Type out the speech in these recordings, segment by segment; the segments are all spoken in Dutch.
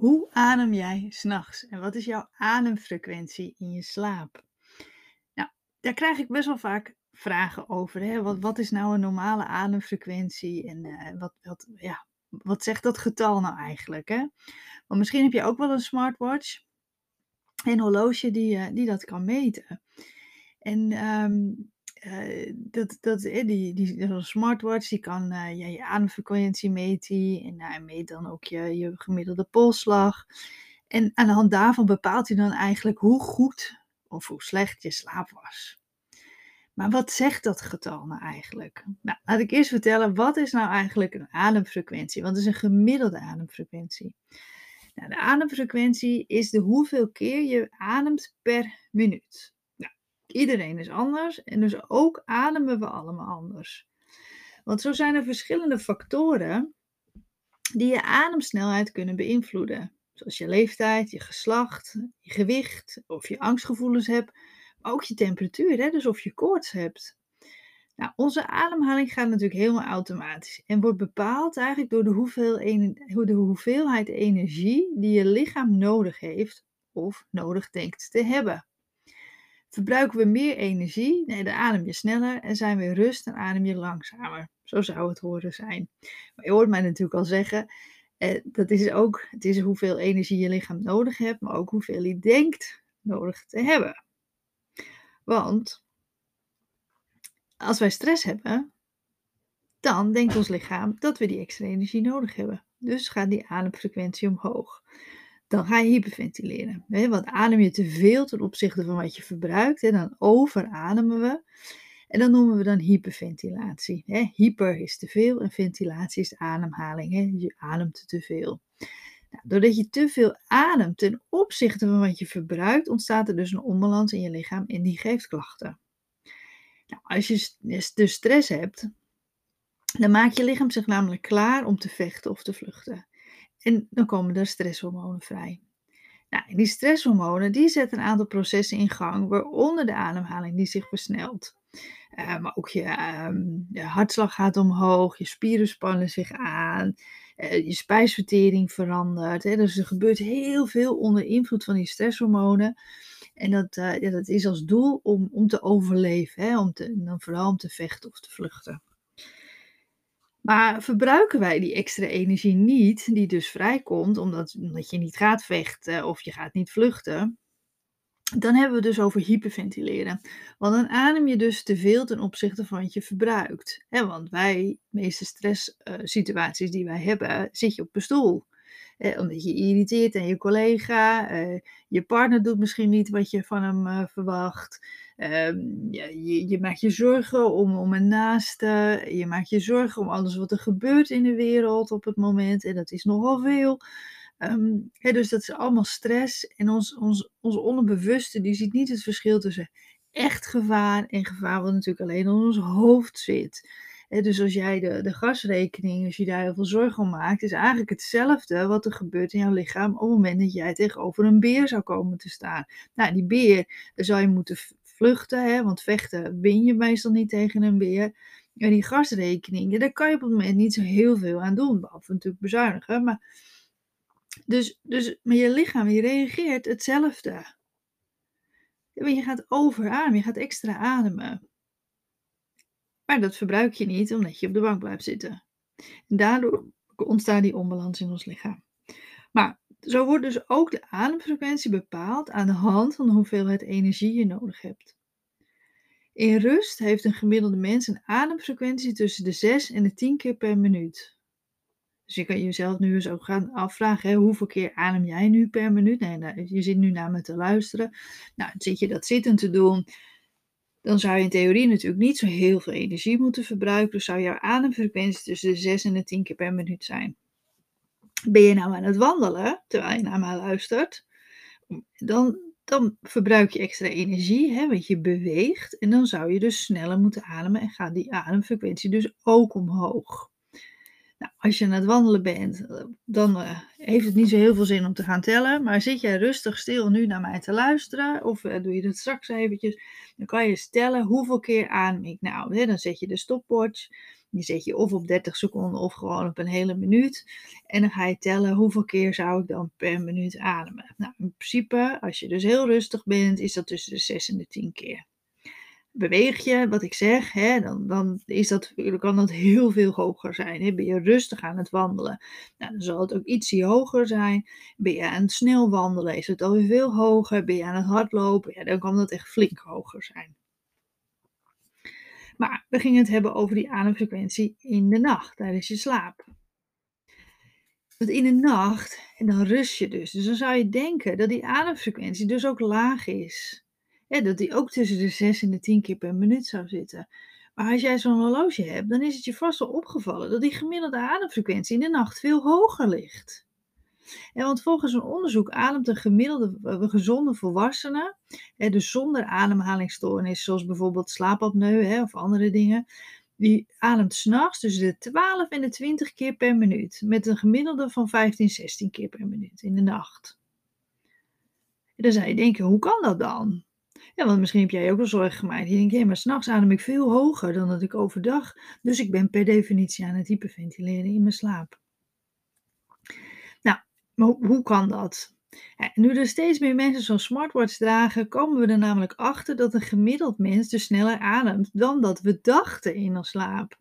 Hoe adem jij s'nachts en wat is jouw ademfrequentie in je slaap? Nou, daar krijg ik best wel vaak vragen over. Hè? Wat, wat is nou een normale ademfrequentie en eh, wat, wat, ja, wat zegt dat getal nou eigenlijk? Hè? Maar misschien heb je ook wel een smartwatch, een horloge die, eh, die dat kan meten. En ehm, eh, dat, dat, eh, die, die, smartwatch die kan eh, ja, je ademfrequentie meten en hij meet dan ook je, je gemiddelde polsslag. En aan de hand daarvan bepaalt hij dan eigenlijk hoe goed of hoe slecht je slaap was. Maar wat zegt dat getal nou eigenlijk? Nou, laat ik eerst vertellen, wat is nou eigenlijk een ademfrequentie? Het is een gemiddelde ademfrequentie. Nou, de ademfrequentie is de hoeveel keer je ademt per minuut. Iedereen is anders en dus ook ademen we allemaal anders. Want zo zijn er verschillende factoren die je ademsnelheid kunnen beïnvloeden. Zoals je leeftijd, je geslacht, je gewicht, of je angstgevoelens hebt, maar ook je temperatuur, hè? dus of je koorts hebt. Nou, onze ademhaling gaat natuurlijk helemaal automatisch en wordt bepaald eigenlijk door de, hoeveel, de hoeveelheid energie die je lichaam nodig heeft of nodig denkt te hebben. Verbruiken we meer energie, nee, dan adem je sneller en zijn we rust, dan adem je langzamer. Zo zou het horen zijn. Maar je hoort mij natuurlijk al zeggen, eh, dat is ook, het is hoeveel energie je lichaam nodig hebt, maar ook hoeveel je denkt nodig te hebben. Want als wij stress hebben, dan denkt ons lichaam dat we die extra energie nodig hebben. Dus gaat die ademfrequentie omhoog dan ga je hyperventileren. Hè? Want adem je te veel ten opzichte van wat je verbruikt, hè, dan overademen we. En dan noemen we dan hyperventilatie. Hè? Hyper is te veel en ventilatie is ademhaling. Hè? Je ademt te veel. Nou, doordat je te veel ademt ten opzichte van wat je verbruikt, ontstaat er dus een onbalans in je lichaam en die geeft klachten. Nou, als je dus stress hebt, dan maakt je lichaam zich namelijk klaar om te vechten of te vluchten. En dan komen er stresshormonen vrij. Nou, die stresshormonen die zetten een aantal processen in gang, waaronder de ademhaling die zich versnelt. Uh, maar ook je, ehm, je, hartslag gaat omhoog, je spieren spannen zich aan, uh, je spijsvertering verandert. Hè? Dus er gebeurt heel veel onder invloed van die stresshormonen. En dat, uh, ja, dat is als doel om, om te overleven, hè? Om te, dan vooral om te vechten of te vluchten. Maar verbruiken wij die extra energie niet, die dus vrijkomt omdat, omdat je niet gaat vechten of je gaat niet vluchten, dan hebben we dus over hyperventileren. Want dan adem je dus te veel ten opzichte van wat je verbruikt. want wij, de meeste stresssituaties uh, die wij hebben, zit je op een stoel. Omdat je irriteert aan je collega, eh, je partner doet misschien niet wat je van hem uh, verwacht. Ehm, je, je, maakt je zorgen om, om een naaste. Je maakt je zorgen om alles wat er gebeurt in de wereld op het moment. En dat is nogal veel. Ehm, dus dat is allemaal stress. En ons, ons, ons onderbewuste die ziet niet het verschil tussen echt gevaar en gevaar wat natuurlijk alleen in ons hoofd zit. Dus als jij de, de gasrekening, als je daar heel veel zorgen om maakt, is eigenlijk hetzelfde wat er gebeurt in jouw lichaam op het moment dat jij tegenover een beer zou komen te staan. Nou, die beer, zou je moeten vluchten, hè, want vechten win je meestal niet tegen een beer. En die gasrekening, daar kan je op het moment niet zo heel veel aan doen, behalve natuurlijk bezuinigen. Maar, dus, dus, maar je lichaam je reageert hetzelfde. Je gaat overademen, je gaat extra ademen. Maar dat verbruik je niet omdat je op de bank blijft zitten. En daardoor ontstaat die onbalans in ons lichaam. Maar zo wordt dus ook de ademfrequentie bepaald aan de hand van de hoeveelheid energie je nodig hebt. In rust heeft een gemiddelde mens een ademfrequentie tussen de 6 en de 10 keer per minuut. Dus je kan jezelf nu eens ook gaan afvragen, hoeveel keer adem jij nu per minuut? Nee, je zit nu naar me te luisteren. Nou, zit je dat zittend te doen, dan zou je in theorie natuurlijk niet zo heel veel energie moeten verbruiken. Dus zou jouw ademfrequentie tussen de 6 en de 10 keer per minuut zijn. Ben je nou aan het wandelen, terwijl je naar mij luistert, dan, dan verbruik je extra energie, hè, want je beweegt. En dan zou je dus sneller moeten ademen en gaat die ademfrequentie dus ook omhoog. Nou, als je aan het wandelen bent, dan uh, heeft het niet zo heel veel zin om te gaan tellen. Maar zit jij rustig stil nu naar mij te luisteren, of uh, doe je dat straks eventjes, dan kan je stellen hoeveel keer adem ik nou. Dan zet je de stopwatch Die zet je of op 30 seconden of gewoon op een hele minuut. En dan ga je tellen hoeveel keer zou ik dan per minuut ademen. Nou, in principe, als je dus heel rustig bent, is dat tussen de 6 en de 10 keer beweeg je, wat ik zeg, hè, dan, dan, is dat, kan dat heel veel hoger zijn. Hè. Ben je rustig aan het wandelen, nou, dan zal het ook ietsje hoger zijn. Ben je aan het snel wandelen, is het alweer veel hoger. Ben je aan het hardlopen, ja, dan kan dat echt flink hoger zijn. Maar we gingen het hebben over die ademfrequentie in de nacht, tijdens je slaap. Want in de nacht, en dan rust je dus. Dus dan zou je denken dat die ademfrequentie dus ook laag is dat die ook tussen de 6 en de 10 keer per minuut zou zitten. Maar als jij zo'n horloge hebt, dan is het je vast wel opgevallen dat die gemiddelde ademfrequentie in de nacht veel hoger ligt. En want volgens een onderzoek ademt een gemiddelde een gezonde volwassene, hè, dus zonder ademhalingsstoornis, zoals bijvoorbeeld slaapapneu hè, of andere dingen, die ademt s'nachts tussen de 12 en de 20 keer per minuut, met een gemiddelde van 15, 16 keer per minuut in de nacht. En dan zou je denken, hoe kan dat dan? Ja, want misschien heb jij ook wel zorgen gemaakt. Je denkt, hé, maar s'nachts adem ik veel hoger dan dat ik overdag. Dus ik ben per definitie aan het hyperventileren in mijn slaap. Nou, maar hoe kan dat? Ja, nu er steeds meer mensen zo'n smartwatch dragen, komen we er namelijk achter dat een gemiddeld mens dus sneller ademt dan dat we dachten in ons slaap.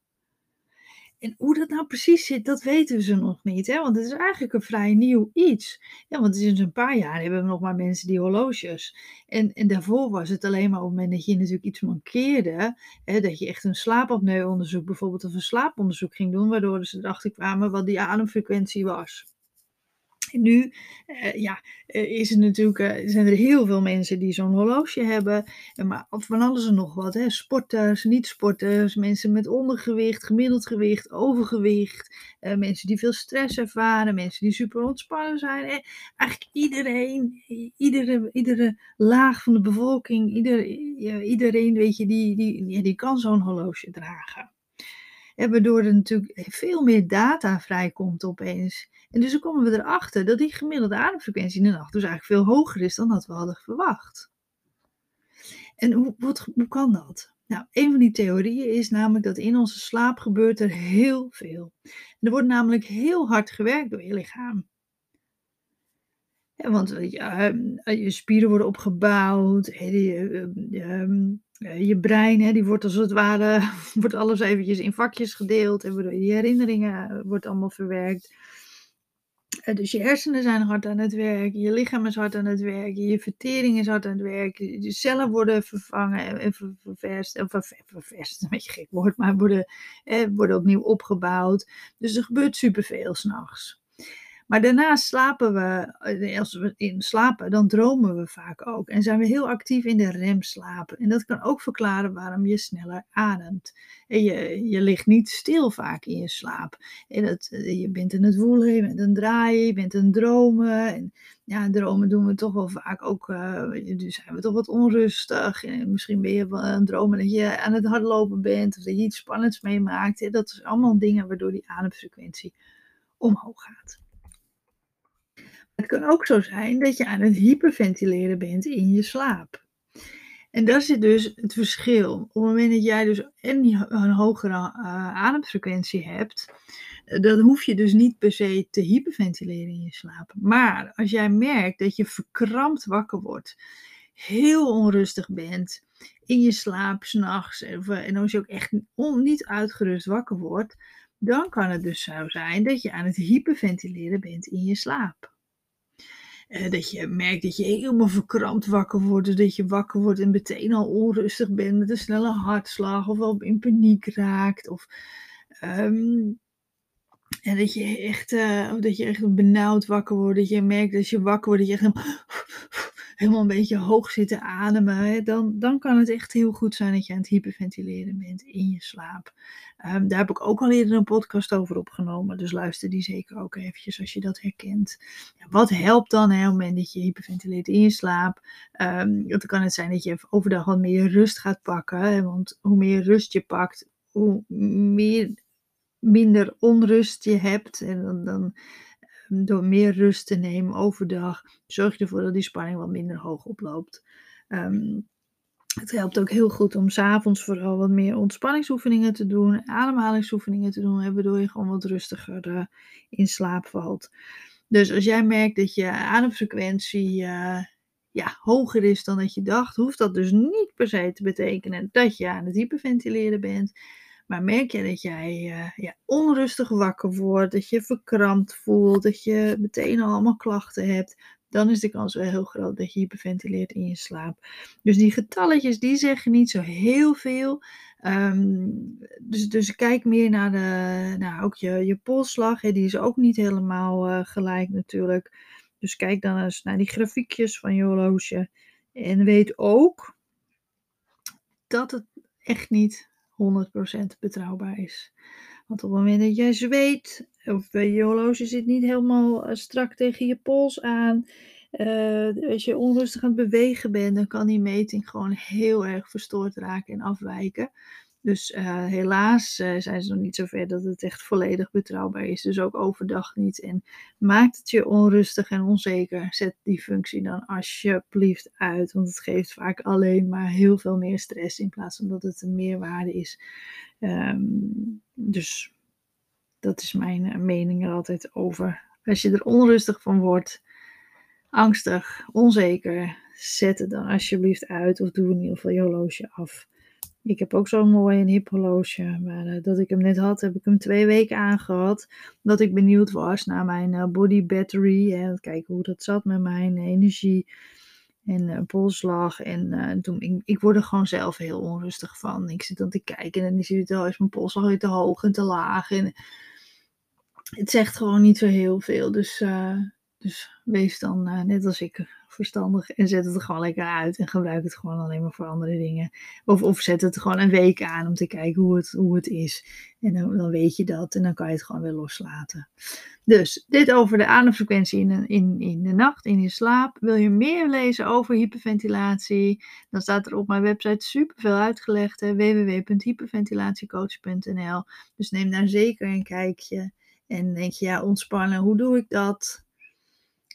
En hoe dat nou precies zit, dat weten ze nog niet. Hè? Want het is eigenlijk een vrij nieuw iets. Ja, want sinds een paar jaar hebben we nog maar mensen die horloges. En, en daarvoor was het alleen maar op het moment dat je natuurlijk iets mankeerde. Hè, dat je echt een slaapapneuonderzoek bijvoorbeeld of een slaaponderzoek ging doen. Waardoor ze erachter kwamen wat die ademfrequentie was nu uh, ja, uh, is het natuurlijk, uh, zijn er heel veel mensen die zo'n horloge hebben. Maar van alles en nog wat. Hè. Sporters, niet-sporters, mensen met ondergewicht, gemiddeld gewicht, overgewicht. mensen die veel stress ervaren, mensen die super ontspannen zijn. eigenlijk iedereen, iedere, iedere laag van de bevolking, ieder, iedereen weet je, die, die, die kan zo'n horloge dragen. En waardoor er natuurlijk veel meer data vrijkomt opeens. En dus komen we erachter dat die gemiddelde ademfrequentie in de nacht dus eigenlijk veel hoger is dan dat we hadden verwacht. En hoe, hoe kan dat? Nou, een van die theorieën is namelijk dat in onze slaap gebeurt er heel veel. er wordt namelijk heel hard gewerkt door je lichaam. Want ja, je spieren worden opgebouwd, je, ehm, je brein die wordt als het ware, wordt alles eventjes in vakjes gedeeld en je herinneringen eh, wordt allemaal verwerkt. Eh, dus je hersenen zijn hard aan het werken, je lichaam is hard aan het werken, je vertering is hard aan het werken, je cellen worden vervangen en ververst, of ververst, een beetje gek woord, maar worden, eh, worden opnieuw opgebouwd. Dus er gebeurt superveel s'nachts. Maar daarna slapen we, eh, als we in slapen, dan dromen we vaak ook. En zijn we heel actief in de remslaap. En dat kan ook verklaren waarom je sneller ademt. En je, je ligt niet stil vaak in je slaap. En dat, eh, je bent in het woelen, je bent aan draaien, je bent het dromen. En ja, dromen doen we toch wel vaak ook, uh, dus zijn we toch wat onrustig. En misschien ben je wel aan het dromen dat je aan het hardlopen bent. Of dat je iets spannends meemaakt. Dat is allemaal dingen waardoor die ademfrequentie omhoog gaat. Het kan ook zo zijn dat je aan het hyperventileren bent in je slaap. En dat zit dus het verschil. Op het moment dat jij dus een hogere uh, ademfrequentie hebt, eh, dan hoef je dus niet per se te hyperventileren in je slaap. Maar als jij merkt dat je verkrampt wakker wordt, heel onrustig bent in je slaap s'nachts en, en als je ook echt niet uitgerust wakker wordt, dan kan het dus zo zijn dat je aan het hyperventileren bent in je slaap. Uh, dat je merkt dat je helemaal verkrampt wakker wordt. Dat je wakker wordt en meteen al onrustig bent met een snelle hartslag. Of wel in paniek raakt. Of, um, en dat je, echt, uh, dat je echt benauwd wakker wordt. Dat je merkt dat je wakker wordt. Dat je echt helemaal een beetje hoog zit te ademen. Dan, dan kan het echt heel goed zijn dat je aan het hyperventileren bent in je slaap. Um, daar heb ik ook al eerder een podcast over opgenomen. Dus luister die zeker ook eventjes als je dat herkent. Wat helpt dan hè, op moment dat je hyperventileert in je slaap? Um, dan kan het zijn dat je overdag wat meer rust gaat pakken. Hè, want hoe meer rust je pakt, hoe meer, minder onrust je hebt. En dan, dan ehm, door meer rust te nemen overdag, zorg je ervoor dat die spanning wat minder hoog oploopt. Um, Het helpt ook heel goed om s'avonds vooral wat meer ontspanningsoefeningen te doen, ademhalingsoefeningen te doen, waardoor je gewoon wat rustiger uh, in slaap valt. Dus als jij merkt dat je ademfrequentie uh, ja, hoger is dan dat je dacht, hoeft dat dus niet per se te betekenen dat je aan het hyperventileren bent. Maar merk je dat jij uh, ja, onrustig wakker wordt, dat je verkrampt voelt, dat je meteen al allemaal klachten hebt, dan is de kans wel heel groot dat je hyperventileert in je slaap. Dus die getalletjes, die zeggen niet zo heel veel. Um, dus, dus kijk meer naar de, nou, ook je, je polsslag, hè, die is ook niet helemaal uh, gelijk natuurlijk. Dus kijk dan eens naar die grafiekjes van je horloge. En weet ook dat het echt niet 100% betrouwbaar is. Want op het moment dat jij zweet, of je horloge zit niet helemaal eh, strak tegen je pols aan, uh, als je onrustig aan het bewegen bent, dan kan die meting gewoon heel erg verstoord raken en afwijken. Dus uh, helaas uh, zijn ze nog niet zover dat het echt volledig betrouwbaar is. Dus ook overdag niet. En maakt het je onrustig en onzeker, zet die functie dan alsjeblieft uit. Want het geeft vaak alleen maar heel veel meer stress in plaats van dat het een meerwaarde is. Um, dus dat is mijn mening er altijd over. Als je er onrustig van wordt, angstig, onzeker, zet het dan alsjeblieft uit of doe in ieder geval je horloge af. Ik heb ook zo'n mooi een maar uh, dat ik hem net had, heb ik hem twee weken aangehad. Omdat ik benieuwd was naar mijn uh, body battery en kijken hoe dat zat met mijn energie en uh, polsslag. En toen, ik, ik word er gewoon zelf heel onrustig van. Ik zit dan te kijken en dan zie je het, is mijn polsslag weer te hoog en te laag. En het zegt gewoon niet zo heel veel. Dus, dus wees dan net als ik verstandig en zet het er gewoon lekker uit en gebruik het gewoon alleen maar voor andere dingen. Of, of zet het gewoon een week aan om te kijken hoe het, hoe het is. En dan, dan weet je dat en dan kan je het gewoon weer loslaten. Dus dit over de ademfrequentie in, in, in de nacht, in je slaap. Wil je meer lezen over hyperventilatie? Dan staat er op mijn website superveel uitgelegd. www.hyperventilatiecoach.nl Dus neem daar zeker een kijkje. En denk je, ja, ontspannen, hoe doe ik dat?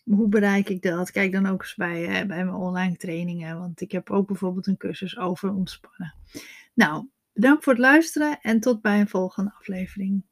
Hoe bereik ik dat? Kijk dan ook eens bij, bij mijn online trainingen, want ik heb ook bijvoorbeeld een cursus over ontspannen. Nou, bedankt voor het luisteren en tot bij een volgende aflevering.